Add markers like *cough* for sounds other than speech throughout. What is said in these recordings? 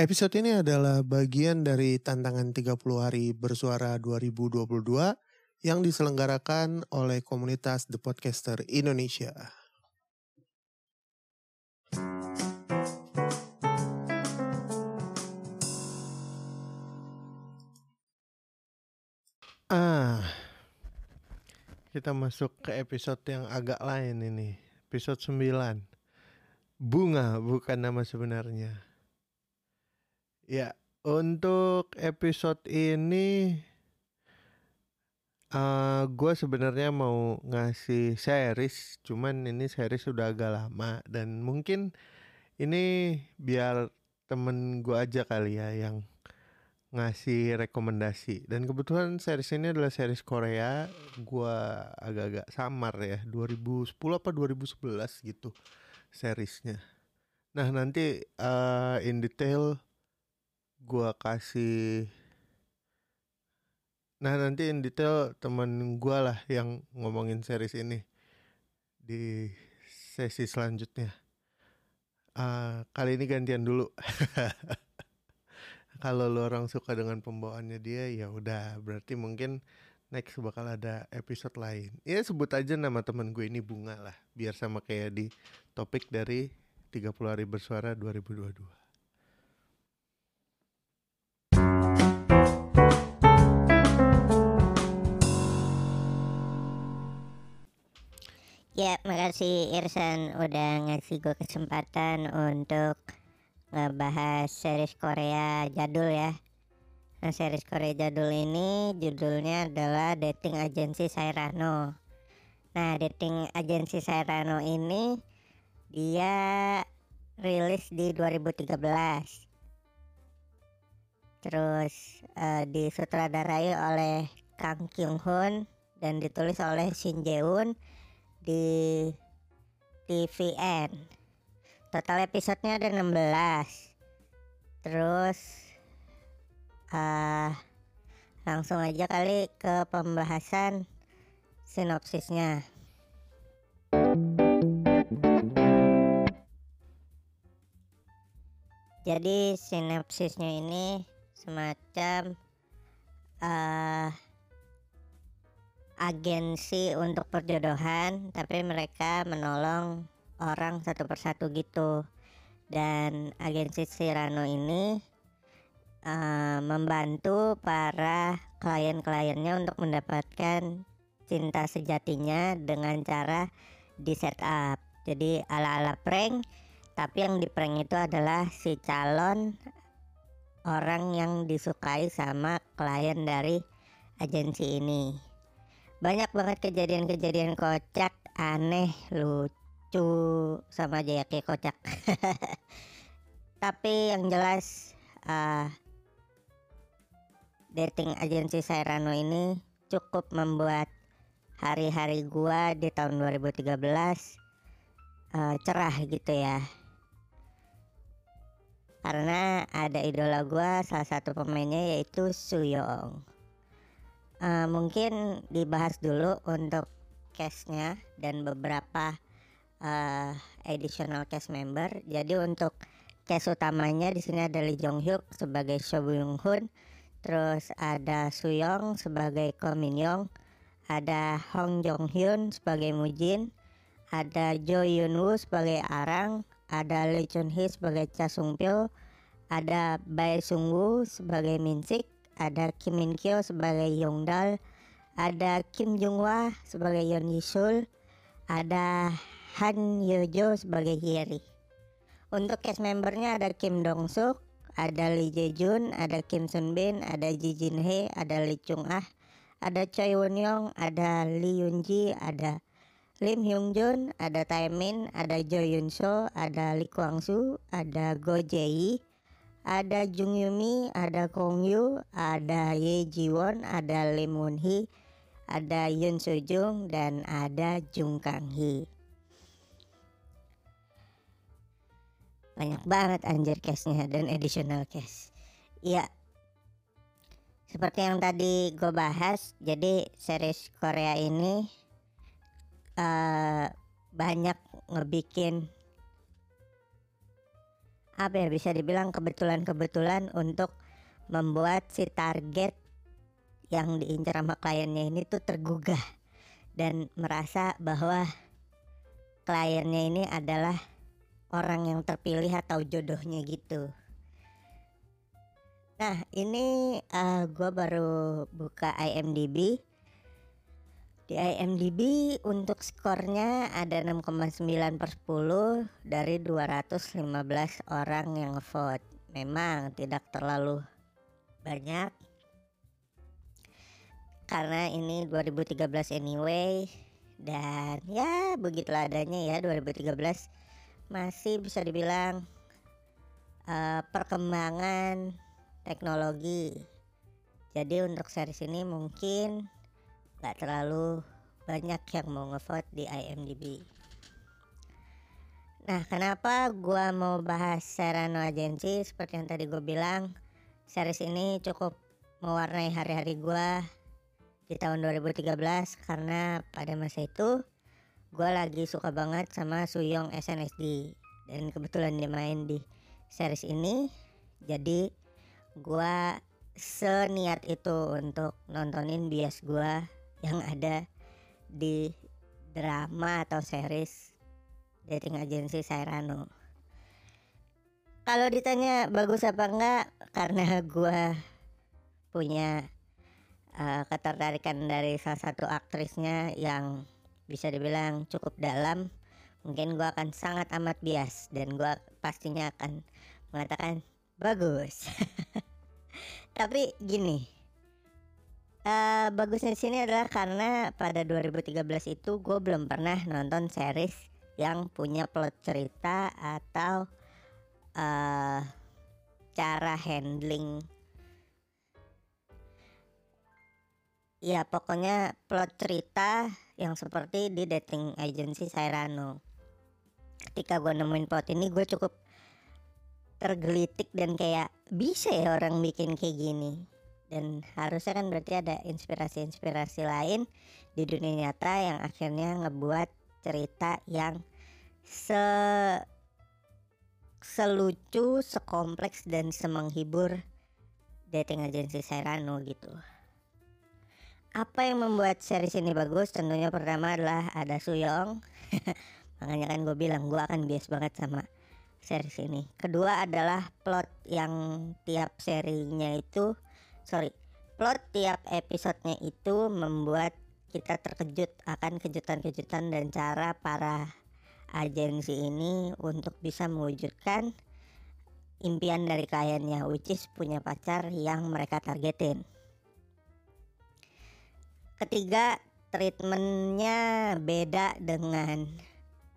Episode ini adalah bagian dari tantangan 30 hari bersuara 2022 yang diselenggarakan oleh komunitas The Podcaster Indonesia. Ah, kita masuk ke episode yang agak lain ini. Episode 9. Bunga bukan nama sebenarnya. Ya, untuk episode ini uh, gue sebenarnya mau ngasih series, cuman ini series sudah agak lama dan mungkin ini biar temen gue aja kali ya yang ngasih rekomendasi. Dan kebetulan series ini adalah series Korea gua agak-agak samar ya 2010 apa 2011 gitu seriesnya. Nah nanti uh, in detail gua kasih nah nanti in detail temen gua lah yang ngomongin series ini di sesi selanjutnya. Uh, kali ini gantian dulu. *laughs* Kalau lo orang suka dengan pembawaannya dia ya udah berarti mungkin next bakal ada episode lain. Ya sebut aja nama temen gue ini bunga lah biar sama kayak di topik dari 30 hari bersuara 2022 Ya, makasih Irsan udah ngasih gue kesempatan untuk ngebahas series Korea jadul ya. Nah, series Korea jadul ini judulnya adalah Dating Agency Sairano. Nah, Dating Agency Sairano ini dia rilis di 2013. Terus uh, disutradarai oleh Kang Kyung Hoon dan ditulis oleh Shin Jae-woon di TVN total episodenya ada 16 terus uh, langsung aja kali ke pembahasan sinopsisnya. Jadi sinopsisnya ini semacam uh, agensi untuk perjodohan tapi mereka menolong orang satu persatu gitu. Dan agensi Sirano ini uh, membantu para klien-kliennya untuk mendapatkan cinta sejatinya dengan cara di setup. Jadi ala-ala prank tapi yang di prank itu adalah si calon orang yang disukai sama klien dari agensi ini banyak banget kejadian-kejadian kocak aneh lucu sama aja kocak. *laughs* Tapi yang jelas uh, dating agensi Sairano ini cukup membuat hari-hari gua di tahun 2013 uh, ah, cerah gitu ya. Karena ada idola gua salah satu pemainnya yaitu Suyong uh, mungkin dibahas dulu untuk cashnya dan beberapa uh, additional cast member. Jadi untuk cast utamanya di sini ada Lee Jong Hyuk sebagai Seo Byung Hun, terus ada Suyong sebagai Ko Min Young, ada Hong Jong Hyun sebagai Mujin, ada Jo Yun Woo sebagai Arang, ada Lee Chun Hee sebagai Cha Sung Pyo, ada Bae Sung Woo sebagai Min Sik, ada Kim Min Kyo sebagai Yong Dal, ada Kim Jung Wah sebagai Yeon Yisul, ada Han Yojo sebagai Hyeri. Untuk cast membernya ada Kim Dong Suk, ada Lee Jae Jun, ada Kim Sun Bin, ada Ji Jin Hee, ada Lee Chung Ah, ada Choi Won Young, ada Lee Yoon Ji, ada Lim Hyung Jun, ada Tae Min, ada Jo Yun So, ada Lee Kwang Soo, ada Go Jae ada Jung Yumi, ada Kong Yu, ada Ye Ji Won, ada Lim Won Hee, ada Yun Soo Jung, dan ada Jung Kang Hee. banyak banget anjir cashnya dan additional cash iya seperti yang tadi gue bahas jadi series Korea ini uh, banyak ngebikin apa ya bisa dibilang kebetulan-kebetulan untuk membuat si target yang diincar sama kliennya ini tuh tergugah dan merasa bahwa kliennya ini adalah orang yang terpilih atau jodohnya gitu. Nah ini uh, gue baru buka IMDb di IMDb untuk skornya ada 6,9 per 10 dari 215 orang yang vote. Memang tidak terlalu banyak karena ini 2013 anyway dan ya begitulah adanya ya 2013 masih bisa dibilang uh, perkembangan teknologi jadi untuk series ini mungkin gak terlalu banyak yang mau ngevote di IMDb Nah kenapa gue mau bahas Serrano Agency seperti yang tadi gue bilang Series ini cukup mewarnai hari-hari gue di tahun 2013 Karena pada masa itu gue lagi suka banget sama Suyong SNSD Dan kebetulan dia main di series ini Jadi gue seniat itu untuk nontonin bias gue yang ada di drama atau series dating agency Sairano. Kalau ditanya bagus apa enggak, karena gue punya uh, ketertarikan dari salah satu aktrisnya yang bisa dibilang cukup dalam, mungkin gue akan sangat amat bias dan gue pastinya akan mengatakan bagus. *laughs* Tapi gini, Uh, bagusnya di sini adalah karena pada 2013 itu gue belum pernah nonton series yang punya plot cerita atau uh, cara handling. Ya pokoknya plot cerita yang seperti di dating agency Sairano. Ketika gue nemuin plot ini gue cukup tergelitik dan kayak bisa ya orang bikin kayak gini dan harusnya kan berarti ada inspirasi-inspirasi lain di dunia nyata yang akhirnya ngebuat cerita yang se selucu, sekompleks dan semenghibur dating agency Serrano gitu. Apa yang membuat series ini bagus? Tentunya pertama adalah ada Suyong. *laughs* Makanya kan gue bilang gue akan bias banget sama series ini. Kedua adalah plot yang tiap serinya itu sorry. Plot tiap episodenya itu membuat kita terkejut akan kejutan-kejutan dan cara para agensi ini untuk bisa mewujudkan impian dari kliennya which is punya pacar yang mereka targetin. Ketiga treatmentnya beda dengan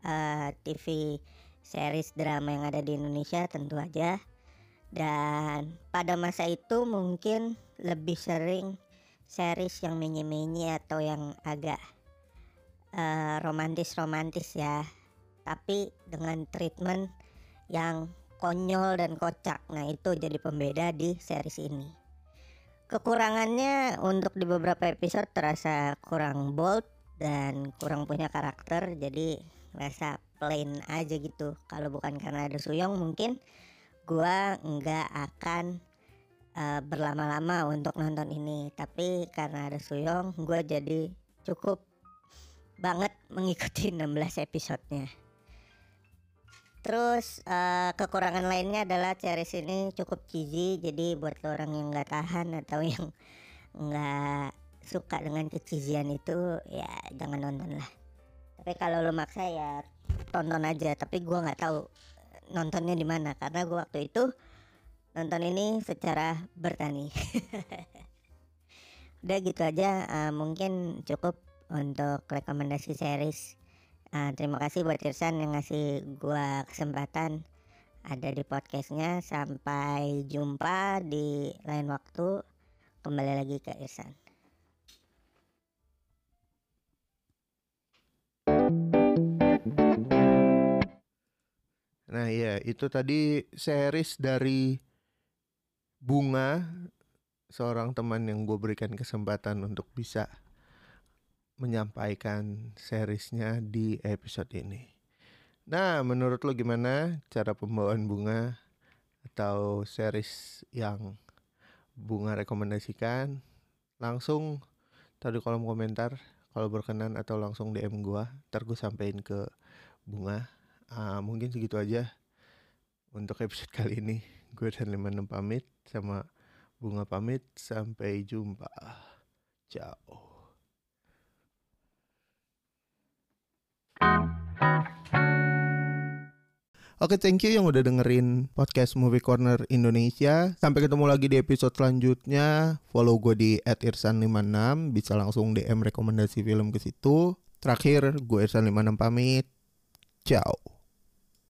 uh, eh, TV series drama yang ada di Indonesia tentu aja. Dan pada masa itu mungkin lebih sering series yang menye-menye atau yang agak uh, romantis-romantis ya. Tapi dengan treatment yang konyol dan kocak. Nah itu jadi pembeda di series ini. Kekurangannya untuk di beberapa episode terasa kurang bold dan kurang punya karakter. Jadi rasa plain aja gitu. Kalau bukan karena ada Suyong mungkin gua nggak akan uh, berlama-lama untuk nonton ini. Tapi karena ada Suyong gue jadi cukup banget mengikuti *laughs* 16 episodenya. Terus uh, kekurangan lainnya adalah series ini cukup cheesy. Jadi buat orang yang nggak tahan atau *laughs* yang nggak suka dengan kecizian itu ya jangan nonton lah. Tapi kalau lo maksa ya tonton aja. Tapi gue nggak tahu nontonnya di mana. Karena gue waktu itu nonton ini secara bertani. *laughs* Udah gitu aja uh, mungkin cukup untuk rekomendasi series. Uh, terima kasih buat Irsan yang ngasih gue kesempatan ada di podcastnya. Sampai jumpa di lain waktu. Kembali lagi ke Irsan. Nah iya itu tadi series dari Bunga seorang teman yang gue berikan kesempatan untuk bisa menyampaikan seriesnya di episode ini. Nah menurut lo gimana cara pembawaan Bunga? atau series yang bunga rekomendasikan langsung taruh di kolom komentar kalau berkenan atau langsung DM gua ntar gue sampein ke bunga uh, mungkin segitu aja untuk episode kali ini gue dan lima pamit sama bunga pamit sampai jumpa ciao Oke, thank you yang udah dengerin podcast Movie Corner Indonesia. Sampai ketemu lagi di episode selanjutnya. Follow gue di @irsan56, bisa langsung DM rekomendasi film ke situ. Terakhir, gue Irsan56 pamit. Ciao.